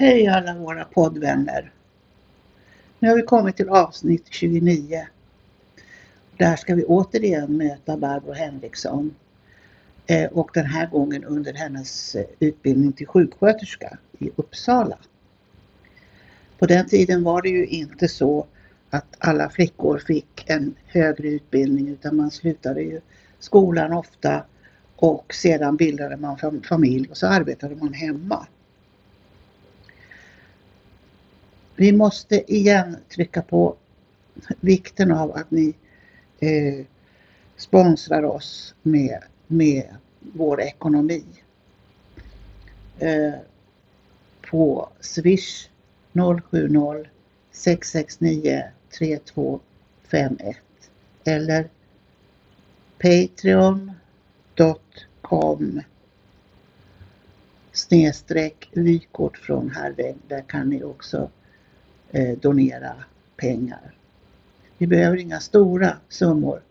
Hej alla våra poddvänner. Nu har vi kommit till avsnitt 29. Där ska vi återigen möta Barbro Henriksson. Eh, och den här gången under hennes eh, utbildning till sjuksköterska i Uppsala. På den tiden var det ju inte så att alla flickor fick en högre utbildning utan man slutade ju skolan ofta och sedan bildade man familj och så arbetade man hemma. Vi måste igen trycka på vikten av att ni eh, sponsrar oss med, med vår ekonomi. Eh, på Swish 070 669 3251 eller patreon.com snedstreck vykort från Herräng. Där kan ni också eh, donera pengar. Vi behöver inga stora summor.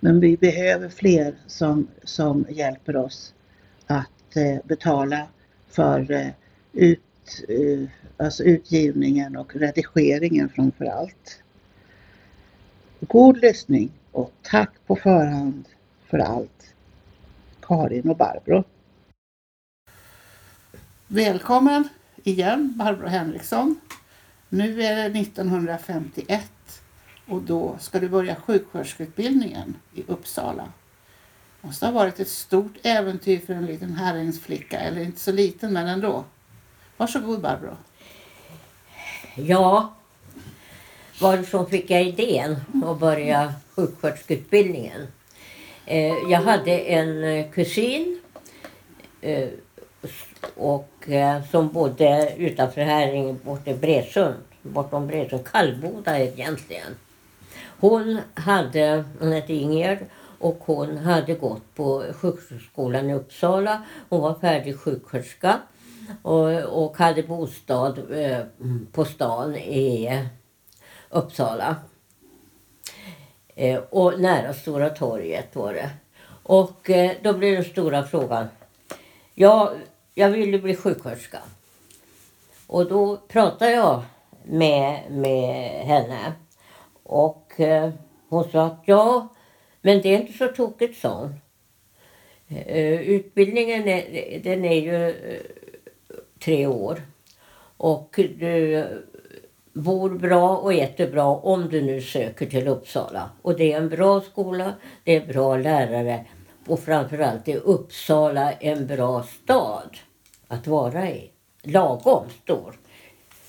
Men vi behöver fler som, som hjälper oss att eh, betala för eh, ut, eh, alltså utgivningen och redigeringen framför allt. God lyssning och tack på förhand för allt. Karin och Barbro. Välkommen igen Barbro Henriksson. Nu är det 1951 och då ska du börja sjuksköterskeutbildningen i Uppsala. Det måste ha varit ett stort äventyr för en liten herringsflicka, eller inte så liten men ändå. Varsågod Barbro. Ja, varifrån fick jag idén att börja sjuksköterskeutbildningen? Eh, jag hade en eh, kusin eh, eh, och, som bodde utanför Häringe, borta i Bredsund. Bortom Bredsund, Kallboda egentligen. Hon hade, hon hette Ingegerd och hon hade gått på sjuksköterskeskolan i Uppsala. Hon var färdig sjuksköterska och, och hade bostad eh, på stan i Uppsala. Eh, och nära Stora torget var det. Och eh, då blev den stora frågan. Ja, jag ville bli sjuksköterska. Och då pratade jag med, med henne. Och eh, hon sa att ja, men det är inte så tokigt sa hon. Eh, utbildningen är, den är ju eh, tre år. Och du eh, bor bra och äter bra om du nu söker till Uppsala. Och det är en bra skola, det är bra lärare och framförallt är Uppsala en bra stad att vara i. Lagom stor.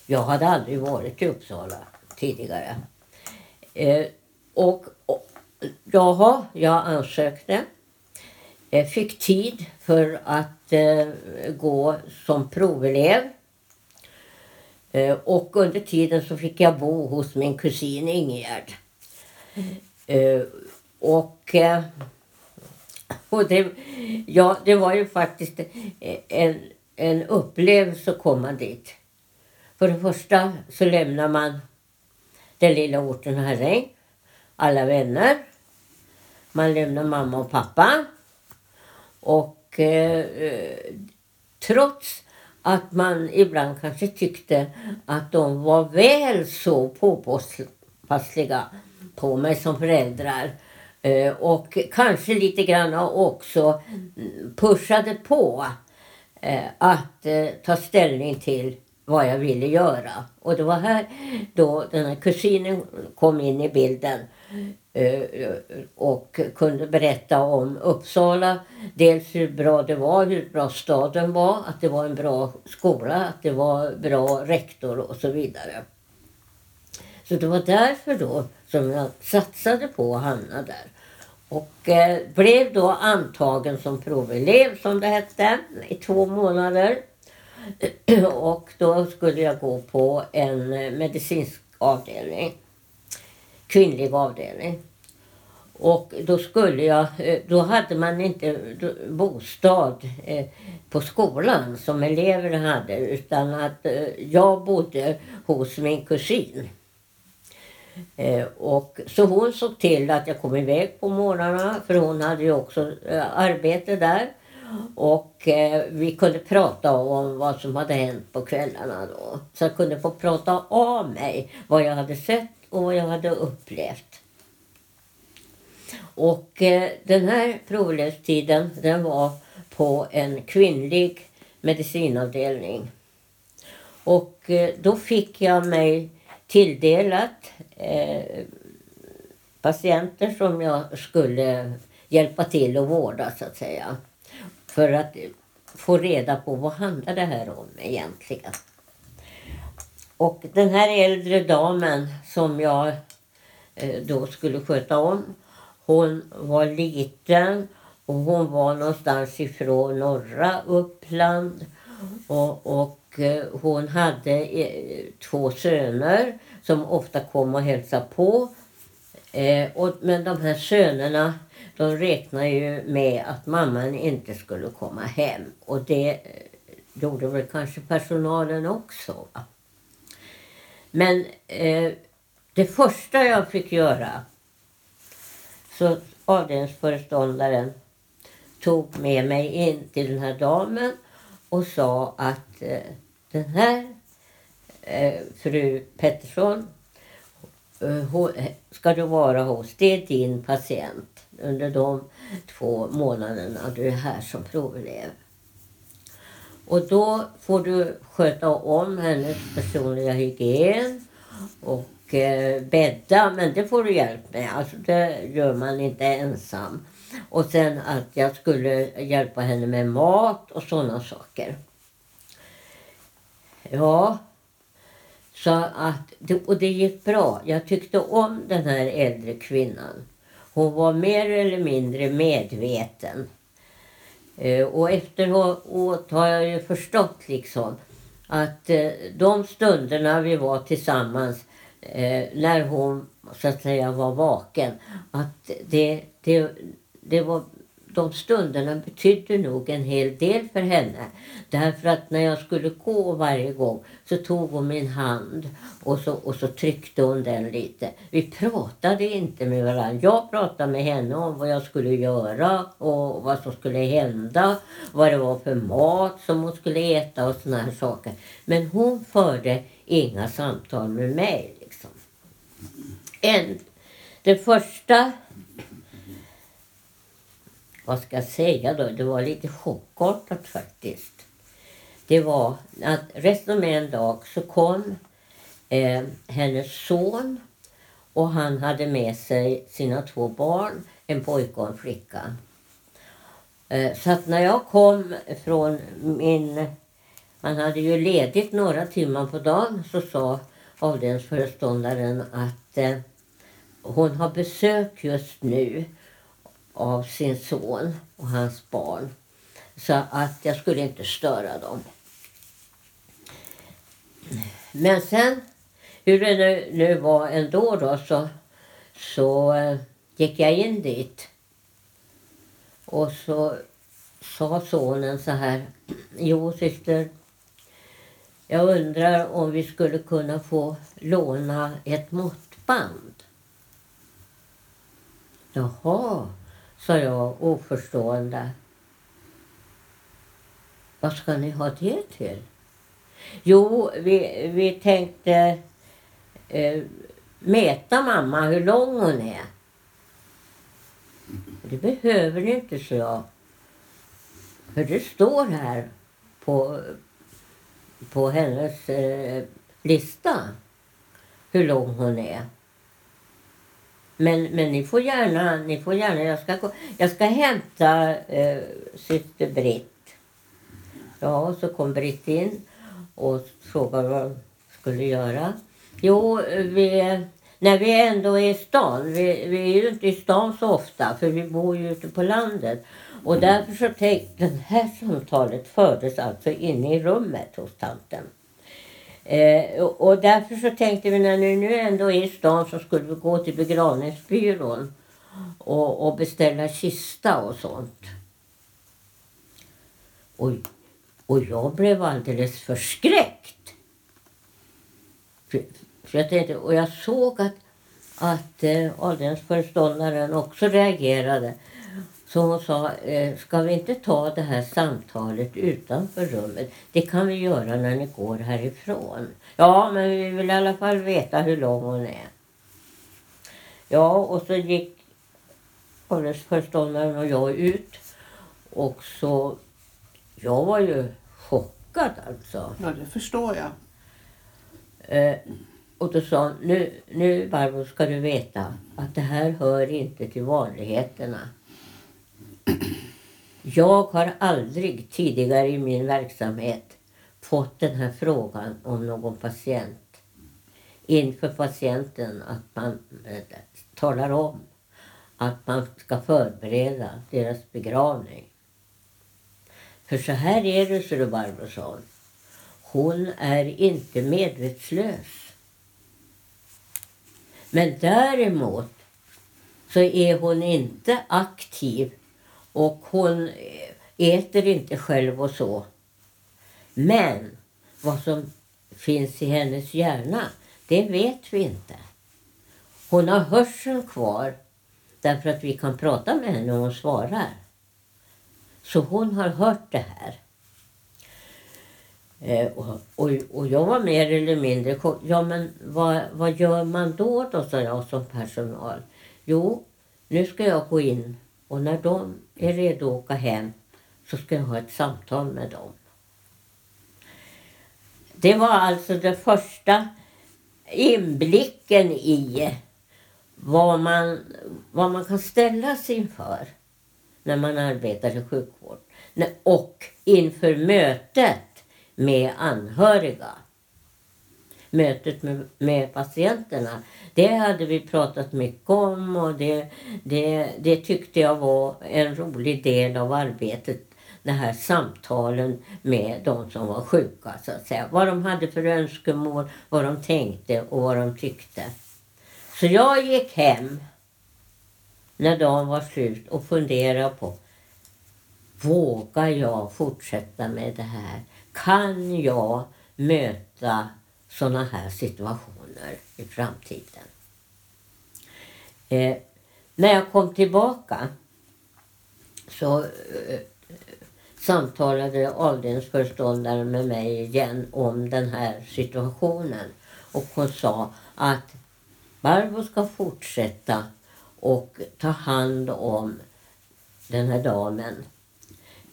Jag hade aldrig varit i Uppsala tidigare. Eh, och, och jaha, jag ansökte. Jag fick tid för att eh, gå som provelev. Eh, och under tiden så fick jag bo hos min kusin Ingegerd. Eh, och, eh, och det, ja, det var ju faktiskt en, en upplevelse att komma dit. För det första så lämnar man den lilla orten Herräng, alla vänner. Man lämnar mamma och pappa. Och eh, trots att man ibland kanske tyckte att de var väl så påpassliga på mig som föräldrar. Eh, och kanske lite grann också pushade på eh, Eh, att eh, ta ställning till vad jag ville göra. Och det var här då den här kusinen kom in i bilden eh, och kunde berätta om Uppsala. Dels hur bra det var, hur bra staden var, att det var en bra skola, att det var bra rektor och så vidare. Så det var därför då som jag satsade på att hamna där. Och eh, blev då antagen som provelev som det hette i två månader. Och då skulle jag gå på en eh, medicinsk avdelning. Kvinnlig avdelning. Och då skulle jag, eh, då hade man inte bostad eh, på skolan som elever hade utan att jag bodde hos min kusin. Eh, och, så hon såg till att jag kom iväg på morgnarna för hon hade ju också eh, arbete där. Och eh, vi kunde prata om vad som hade hänt på kvällarna då. Så jag kunde få prata av mig vad jag hade sett och vad jag hade upplevt. Och eh, den här provlöstiden den var på en kvinnlig medicinavdelning. Och eh, då fick jag mig tilldelat eh, patienter som jag skulle hjälpa till att vårda så att säga. För att få reda på vad handlar det här om egentligen. Och den här äldre damen som jag eh, då skulle sköta om. Hon var liten och hon var någonstans ifrån norra Uppland. Och, och Eh, hon hade eh, två söner som ofta kom och hälsade på. Eh, och, men de här sönerna de räknade ju med att mamman inte skulle komma hem. Och det gjorde väl kanske personalen också. Men eh, det första jag fick göra så avdelningsföreståndaren tog med mig in till den här damen och sa att eh, den här eh, fru Pettersson eh, eh ska du vara hos. Det är din patient under de två månaderna du är här som provelev. Och då får du sköta om hennes personliga hygien och eh, bädda, men det får du hjälp med. Alltså det gör man inte ensam. Och sen att jag skulle hjälpa henne med mat och sådana saker. Ja, så att, och det gick bra. Jag tyckte om den här äldre kvinnan. Hon var mer eller mindre medveten. Eh, och efteråt har jag ju förstått liksom att eh, de stunderna vi var tillsammans eh, när hon så att säga var vaken, att det, det, det var de stunderna betydde nog en hel del för henne. Därför att när jag skulle gå varje gång så tog hon min hand och så, och så tryckte hon den lite. Vi pratade inte med varandra. Jag pratade med henne om vad jag skulle göra och vad som skulle hända. Vad det var för mat som hon skulle äta och såna här saker. Men hon förde inga samtal med mig. Liksom. En, det första vad ska jag säga då, det var lite chockartat faktiskt. Det var att resten av en dag så kom eh, hennes son och han hade med sig sina två barn, en pojke och en flicka. Eh, så att när jag kom från min... Man hade ju ledigt några timmar på dagen så sa avdelningsföreståndaren att eh, hon har besök just nu av sin son och hans barn. Så att jag skulle inte störa dem. Men sen, hur det nu, nu var ändå då, så, så eh, gick jag in dit. Och så sa sonen så här. Jo syster, jag undrar om vi skulle kunna få låna ett måttband. Jaha, sa jag oförstående. Vad ska ni ha det till? Jo, vi, vi tänkte eh, mäta mamma hur lång hon är. Det behöver ni inte, så jag. För det står här på, på hennes eh, lista hur lång hon är. Men, men ni får gärna, ni får gärna, jag ska, gå, jag ska hämta eh, syster Britt. Ja, så kom Britt in och frågade vad hon skulle göra. Jo, vi, när vi ändå är i stan, vi, vi är ju inte i stan så ofta för vi bor ju ute på landet. Och därför så tänkte, det här samtalet fördes alltså inne i rummet hos tanten. Eh, och därför så tänkte vi när vi nu ändå är i stan så skulle vi gå till begravningsbyrån och, och beställa kista och sånt. Och, och jag blev alldeles förskräckt. För, för jag tänkte, och jag såg att, att eh, avdelningsföreståndaren också reagerade. Så hon sa, eh, ska vi inte ta det här samtalet utanför rummet? Det kan vi göra när ni går härifrån. Ja, men vi vill i alla fall veta hur lång hon är. Ja, och så gick åldersföreståndaren och jag ut. Och så, jag var ju chockad alltså. Ja, det förstår jag. Eh, och då sa hon, nu, nu Barbro ska du veta att det här hör inte till vanligheterna. Jag har aldrig tidigare i min verksamhet fått den här frågan om någon patient inför patienten att man eh, talar om att man ska förbereda deras begravning. För så här är det, Sture du Barbro sa. Hon är inte medvetslös. Men däremot så är hon inte aktiv och hon eh, äter inte själv och så. Men vad som finns i hennes hjärna, det vet vi inte. Hon har hörseln kvar därför att vi kan prata med henne och hon svarar. Så hon har hört det här. Eh, och, och, och, jag var mer eller mindre Ja men vad, vad gör man då då, sa jag som personal. Jo, nu ska jag gå in och när de är redo att åka hem så ska jag ha ett samtal med dem. Det var alltså den första inblicken i vad man, vad man kan ställas inför när man arbetar i sjukvård. Och inför mötet med anhöriga. Mötet med, med patienterna. Det hade vi pratat mycket om och det, det, det tyckte jag var en rolig del av arbetet. De här samtalen med de som var sjuka så att säga. Vad de hade för önskemål, vad de tänkte och vad de tyckte. Så jag gick hem när dagen var slut och funderade på Vågar jag fortsätta med det här? Kan jag möta sådana här situationer i framtiden? Eh, när jag kom tillbaka så eh, samtalade avdelningsföreståndaren med mig igen om den här situationen. Och hon sa att Barbro ska fortsätta och ta hand om den här damen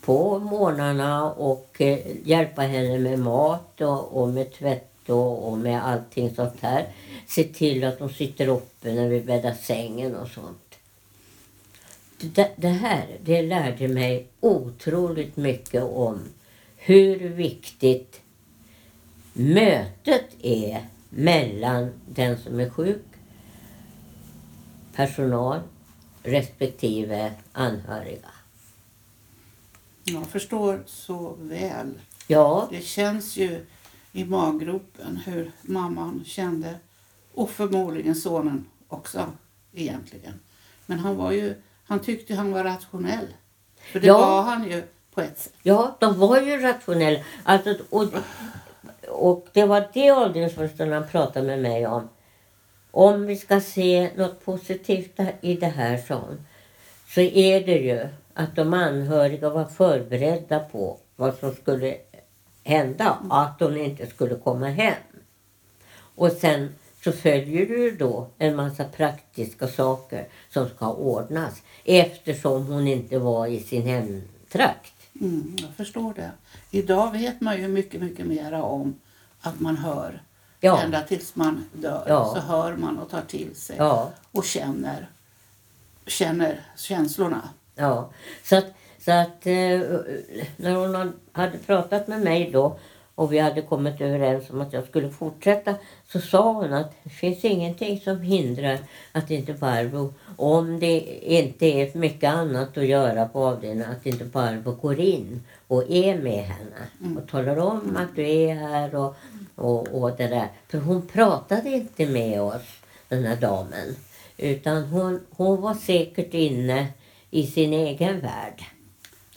på morgnarna och eh, hjälpa henne med mat och, och med tvätt och, och, med allting sånt här. Se till att hon sitter uppe när vi bäddar sängen och sånt. Det, det här det lärde mig otroligt mycket om hur viktigt mötet är mellan den som är sjuk personal respektive anhöriga. Jag förstår så väl. Ja. Det känns ju i maggropen hur mamman kände och förmodligen sonen också egentligen. Men han var ju, han tyckte han var rationell. För det ja. var han ju på ett sätt. Ja, de var ju rationella. Alltså, och, och det var det åldersförstånd han pratade med mig om. Om vi ska se något positivt i det här, sa så är det ju att de anhöriga var förberedda på vad som skulle hända att hon inte skulle komma hem. Och sen så följer det ju då en massa praktiska saker som ska ordnas eftersom hon inte var i sin hemtrakt. Mm, jag förstår det. Idag vet man ju mycket, mycket mera om att man hör Ja. Ända tills man dör ja. så hör man och tar till sig ja. och känner, känner känslorna. Ja, så att, så att eh, när hon hade pratat med mig då och vi hade kommit överens om att jag skulle fortsätta så sa hon att det finns ingenting som hindrar att inte Barbro, om det inte är mycket annat att göra på avdelningen, att inte Barbro går in och är med henne mm. och talar om att du är här och och, och det där. För hon pratade inte med oss, den här damen. Utan hon, hon var säkert inne i sin egen värld.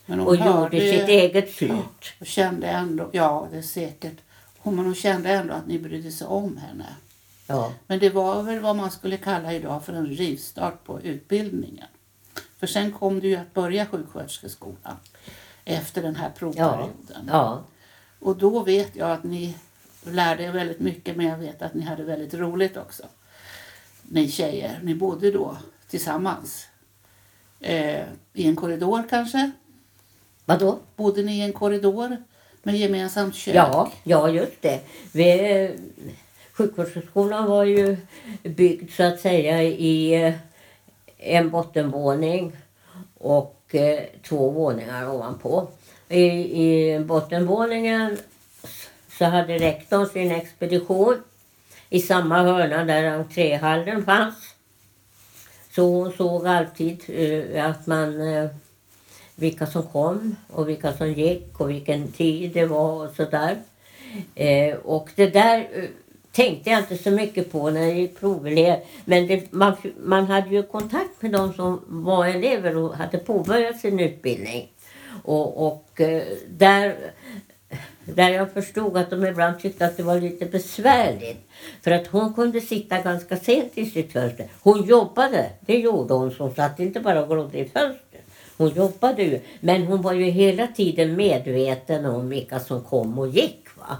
Och gjorde sitt eget slut. Och kände ändå, ja det är säkert. Men hon kände ändå att ni brydde sig om henne. Ja. Men det var väl vad man skulle kalla idag för en rivstart på utbildningen. För sen kom du ju att börja sjuksköterskeskolan efter den här Ja, provperioden. ja. Och då vet jag att ni lärde er väldigt mycket men jag vet att ni hade väldigt roligt också. Ni tjejer, ni bodde då tillsammans. Eh, I en korridor kanske? Vadå? Bodde ni i en korridor med gemensamt kök? Ja, ja just det. Vi, sjukvårdsskolan var ju byggd så att säga i eh, en bottenvåning och eh, två våningar ovanpå. I, I bottenvåningen så hade rektorn sin expedition i samma hörna där entréhallen fanns. Så hon såg alltid eh, att man vilka som kom och vilka som gick och vilken tid det var och sådär. Eh, och det där eh, tänkte jag inte så mycket på när jag gick provelev. Men det, man, man hade ju kontakt med de som var elever och hade påbörjat sin utbildning. Och, och eh, där, där jag förstod att de ibland tyckte att det var lite besvärligt. För att hon kunde sitta ganska sent i sitt fönster. Hon jobbade, det gjorde hon. Så hon satt inte bara och glodde i fönstret. Hon jobbade ju. Men hon var ju hela tiden medveten om vilka som kom och gick. Va?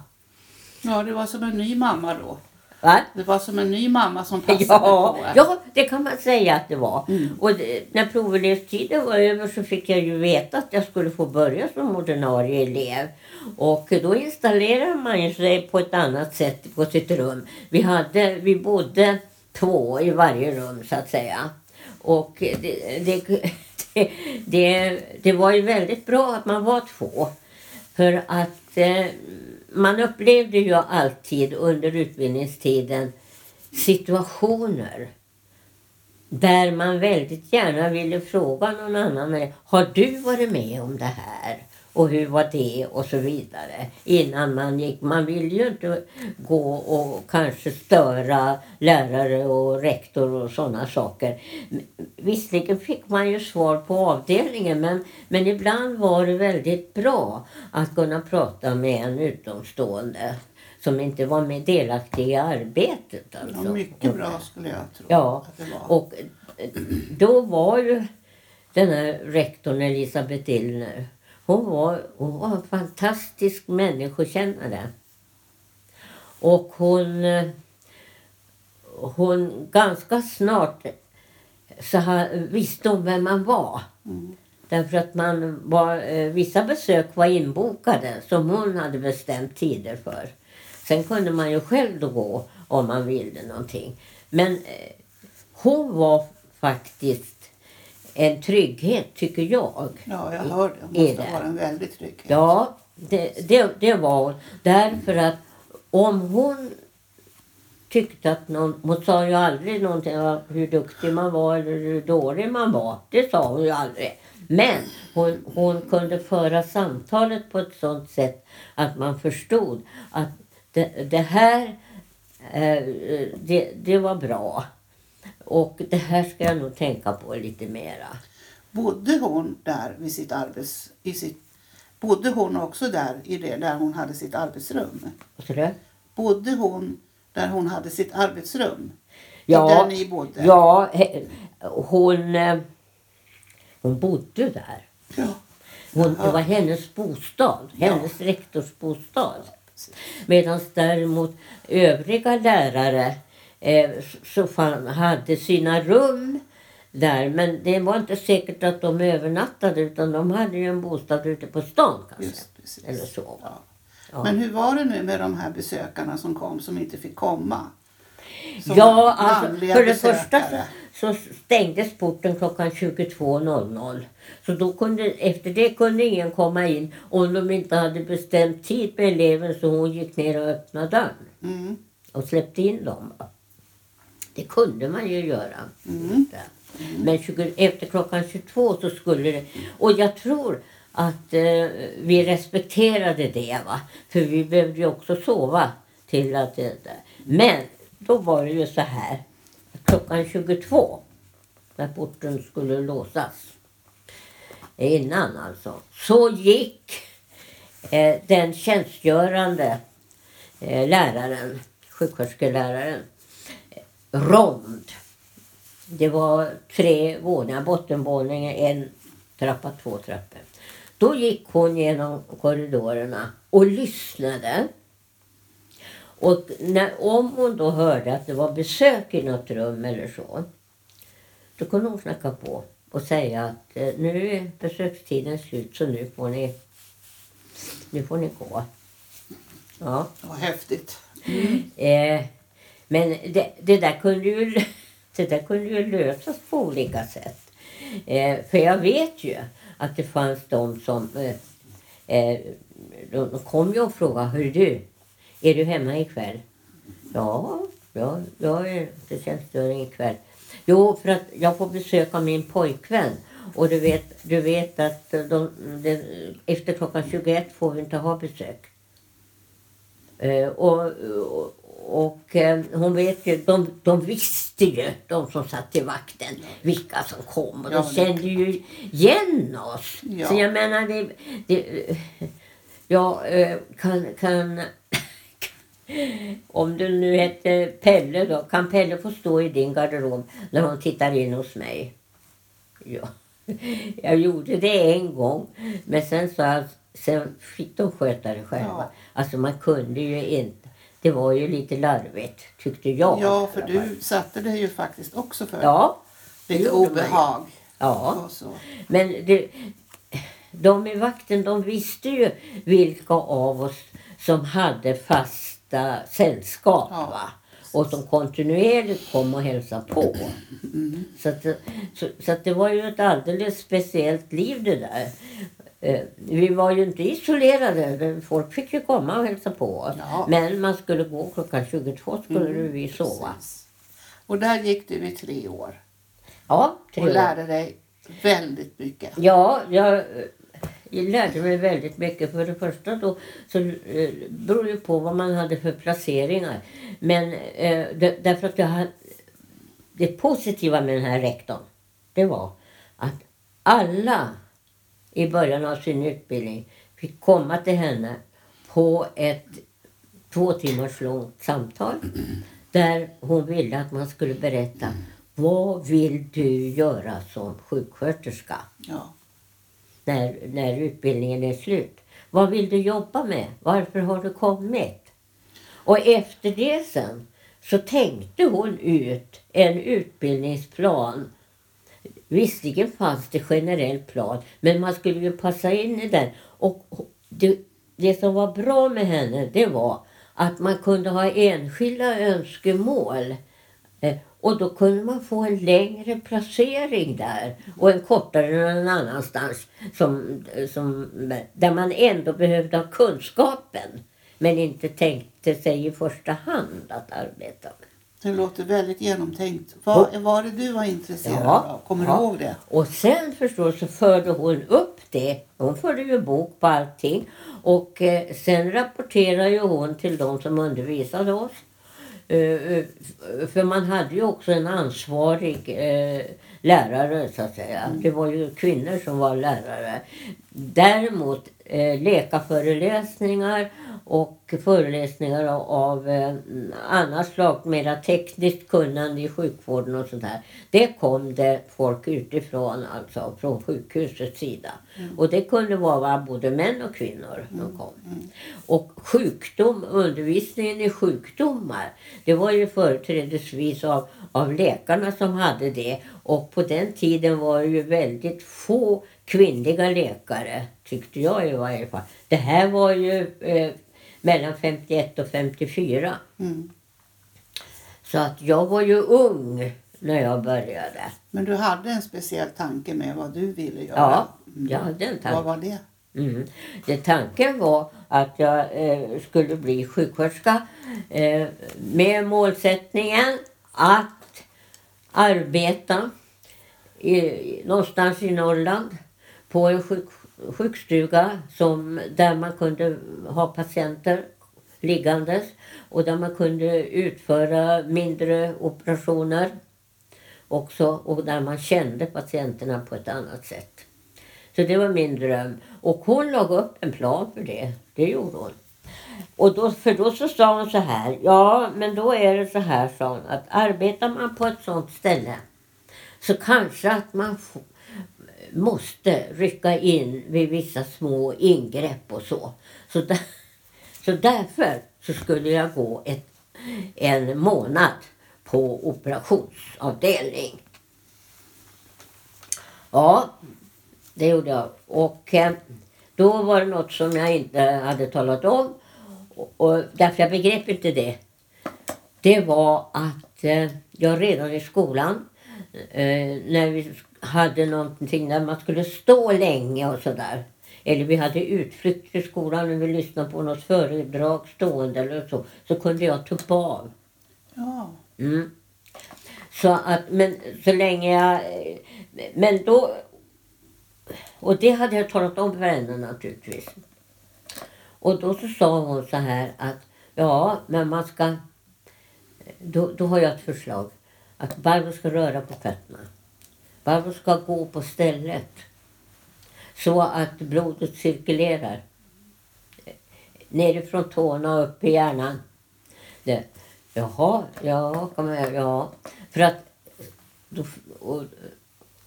Ja, det var som en ny mamma då. Va? Det var som en ny mamma som passade Ja, på er. ja, det kan man säga att det var. Mm. Och det, när provelevstiden var över så fick jag ju veta att jag skulle få börja som ordinarie elev. Och då installerade man sig på ett annat sätt på sitt rum. Vi, hade, vi bodde två i varje rum så att säga. Och det, det, det, det, det var ju väldigt bra att man var två. För att eh, man upplevde ju alltid under utbildningstiden situationer där man väldigt gärna ville fråga någon annan Har du varit med om det här? Och hur var det? Och så vidare. Innan man gick. Man ville ju inte gå och kanske störa lärare och rektor och sådana saker. Visserligen fick man ju svar på avdelningen men, men ibland var det väldigt bra att kunna prata med en utomstående som inte var med delaktig i arbetet. Alltså. Ja, mycket bra skulle jag tro Ja, att det var. och eh, då var ju den här rektorn Elisabeth Illner, hon var, hon var en fantastisk människokännare. Och hon, eh, hon ganska snart så här, visste hon vem man var. Mm. Därför att man var, eh, vissa besök var inbokade som hon hade bestämt tider för. Sen kunde man ju själv då gå om man ville någonting. Men eh, hon var faktiskt en trygghet tycker jag. Ja, jag hör det. Det är måste vara en väldigt trygghet. Ja, det, det, det var hon. Därför att om hon tyckte att någon... Hon sa ju aldrig någonting om hur duktig man var eller hur dålig man var. Det sa hon ju aldrig. Men hon, hon kunde föra samtalet på ett sådant sätt att man förstod att det, det här eh, det, det var bra. Och det här ska jag nog tänka på lite mera. Bodde hon där vid sitt arbets... I sitt, bodde hon också där i det där hon hade sitt arbetsrum? Vad sa du? Bodde hon där hon hade sitt arbetsrum? Ja, där ni bodde? Ja, hon, eh, hon bodde där. Ja. Hon, det var hennes bostad, hennes rektorsbostad. Medan däremot övriga lärare eh, så fan, hade sina rum där. Men det var inte säkert att de övernattade utan de hade ju en bostad ute på stan kanske. Just precis. Eller så. Ja. Ja. Men hur var det nu med de här besökarna som kom som inte fick komma? Som Ja, alltså, för det första så, så stängdes porten klockan 22.00. Så då kunde, efter det kunde ingen komma in om de inte hade bestämt tid med eleven så hon gick ner och öppnade dörren Mm. och släppte in dem. Det kunde man ju göra. Mm. Men 20, efter klockan 22 så skulle det... Och jag tror att eh, vi respekterade det. Va? För vi behövde ju också sova till att det där. Men då var det ju så här. Klockan 22 när porten skulle låsas. Innan alltså. Så gick eh, den tjänstgörande eh, läraren, sjuksköterskeläraren, rond Det var tre våningar, bottenvåningen, en trappa, två trappor. Då gick hon genom korridorerna och lyssnade. Och när, om hon då hörde att det var besök i något rum eller så. Då kunde hon knacka på och säga att eh, nu är besökstiden slut så nu får ni, nu får ni gå. Ja. Vad häftigt. Eh, men det, det, där kunde ju, det där kunde ju lösas på olika sätt. Eh, för jag vet ju att det fanns de som eh, eh de, kom ju och frågade, Hör du, är du hemma ikväll? Ja, ja jag är till tjänstgöring ikväll. Jo, för att jag får besök av min pojkvän. Och du vet, du vet att de, de, efter klockan 21 får vi inte ha besök. Eh, och, och, och eh, hon vet ju, de, de visste ju, de som satt i vakten, vilka som kom. Och de kände ju igen oss. Ja. Så jag menar, det, det, jag eh, kan, kan om du nu hette Pelle då, kan Pelle få stå i din garderob när hon tittar in hos mig? Ja. Jag gjorde det en gång, men sen sa jag, sen fick de sköta det själva. Ja. Alltså man kunde ju inte. Det var ju lite larvigt, tyckte jag. Ja, för du satte dig ju faktiskt också för Ja, lite obehag. ja. Men det, de i vakten de visste ju vilka av oss som hade fasta sällskap. Ja. Va? Och som kontinuerligt kom och hälsade på. Mm. Så, att, så, så att det var ju ett alldeles speciellt liv det där. Eh, Vi var ju inte isolerade. Folk fick ju komma och hälsa på oss. Ja. Men man skulle gå klockan 22 skulle Mm, vi sova. Precis. Och där gick du i tre år Ja, tre och år. lärde dig väldigt mycket. Ja, jag, eh, jag lärde mig väldigt mycket. För det första då så eh, beror det på vad man hade för placeringar. Men eh, det, därför att jag hade, det positiva med den här rektorn, det var att alla i början av sin utbildning fick komma till henne på ett två timmars långt samtal där hon ville att man skulle berätta vad vill du göra som sjuksköterska Ja. när, när utbildningen är slut? Vad vill du jobba med? Varför har du kommit? Och efter det sen så tänkte hon ut en utbildningsplan. Visserligen fanns det generell plan, men man skulle ju passa in i den. Och det, det som var bra med henne, det var att man kunde ha enskilda önskemål. Eh, och då kunde man få en längre placering där och en kortare någon annanstans. Som, som, där man ändå behövde ha kunskapen. Men inte tänkte sig i första hand att arbeta med. Det låter väldigt genomtänkt. Vad var det du var intresserad Ja. av? Kommer Ja. du ihåg det? Och sen förstås så förde hon upp det. Hon förde ju bok på allting. Och eh, sen rapporterade ju hon till de som undervisade oss. Eh, eh, för man hade ju också en ansvarig eh, lärare så att säga. Det var ju kvinnor som var lärare. Däremot eh, läkarföreläsningar och föreläsningar av, eh, annat slag, mera tekniskt kunnande i sjukvården och sådär. Det kom det folk utifrån, alltså från sjukhusets sida. Och det kunde vara både män och kvinnor som kom. Och sjukdom, undervisningen i sjukdomar, det var ju företrädesvis av, av läkarna som hade det. Och på den tiden var det ju väldigt få kvinnliga läkare, tyckte jag i varje fall. Det här var ju eh, mellan 51 och 54. Mm. Så att jag var ju ung när jag började. Men du hade en speciell tanke med vad du ville göra? Ja, Mm. jag hade en tanke. Vad var det? Mm. Det, tanken var att jag eh, skulle bli sjuksköterska eh, med målsättningen att arbeta i, någonstans i Norrland på en sjuk, sjukstuga som, där man kunde ha patienter liggandes och där man kunde utföra mindre operationer också och där man kände patienterna på ett annat sätt. Så det var min dröm. Och hon lade upp en plan för det. Det gjorde hon. Och då, för då så sa hon så här. Ja, men då är det så här, sa hon. Att arbetar man på ett sånt ställe Så kanske att man måste rycka in vid vissa små ingrepp och så. Så, där, så därför så skulle jag gå ett, en månad på operationsavdelning. Ja, det gjorde jag. Och eh, då var det något som jag inte hade talat om. Och, och därför jag begrep inte det. Det var att eh, jag redan i skolan eh, när vi hade någonting där man skulle stå länge och sådär. Eller vi hade utflykt i skolan och vi lyssnade på något föredrag stående eller så. Så kunde jag tuppa av. Ja. Mm. Så att, men så länge jag... Men då... Och det hade jag talat om för henne naturligtvis. Och då så sa hon så här att ja, men man ska... Då, då har jag ett förslag. Att Barbro ska röra på fötterna. Barbro ska gå på stället. Så att blodet cirkulerar. Nerifrån tårna och upp i hjärnan. Det. Jaha, ja, kom här, ja. För att då, och,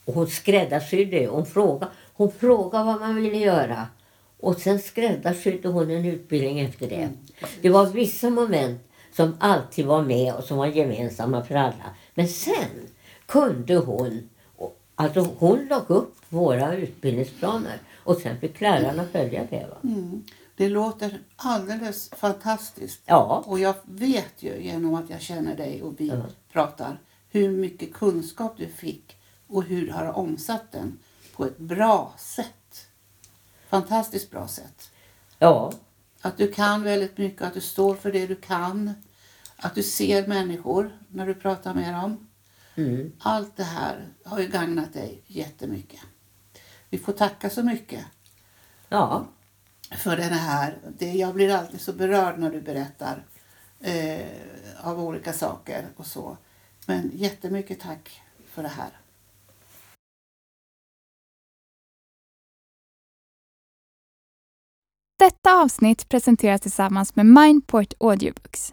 och hon skräddarsydde. Hon frågade, hon frågade vad man ville göra. Och sen skräddarsydde hon en utbildning efter det. Det var vissa moment som alltid var med och som var gemensamma för alla. Men sen kunde hon, alltså hon lade upp våra utbildningsplaner och sen fick lärarna följa det. Va? Mm. Det låter alldeles fantastiskt. Ja. Och jag vet ju genom att jag känner dig och vi Ja. pratar hur mycket kunskap du fick och hur du har omsatt den på ett bra sätt. Fantastiskt bra sätt. Ja, Att du kan väldigt mycket, att du står för det du kan. Att du ser människor när du pratar med dem. Mm. Allt det här har ju gagnat dig jättemycket. Vi får tacka så mycket ja, för den här. Det, jag blir alltid så berörd när du berättar eh, av olika saker och så. Men jättemycket tack för det här. Detta avsnitt presenteras tillsammans med Mindport Audiobooks.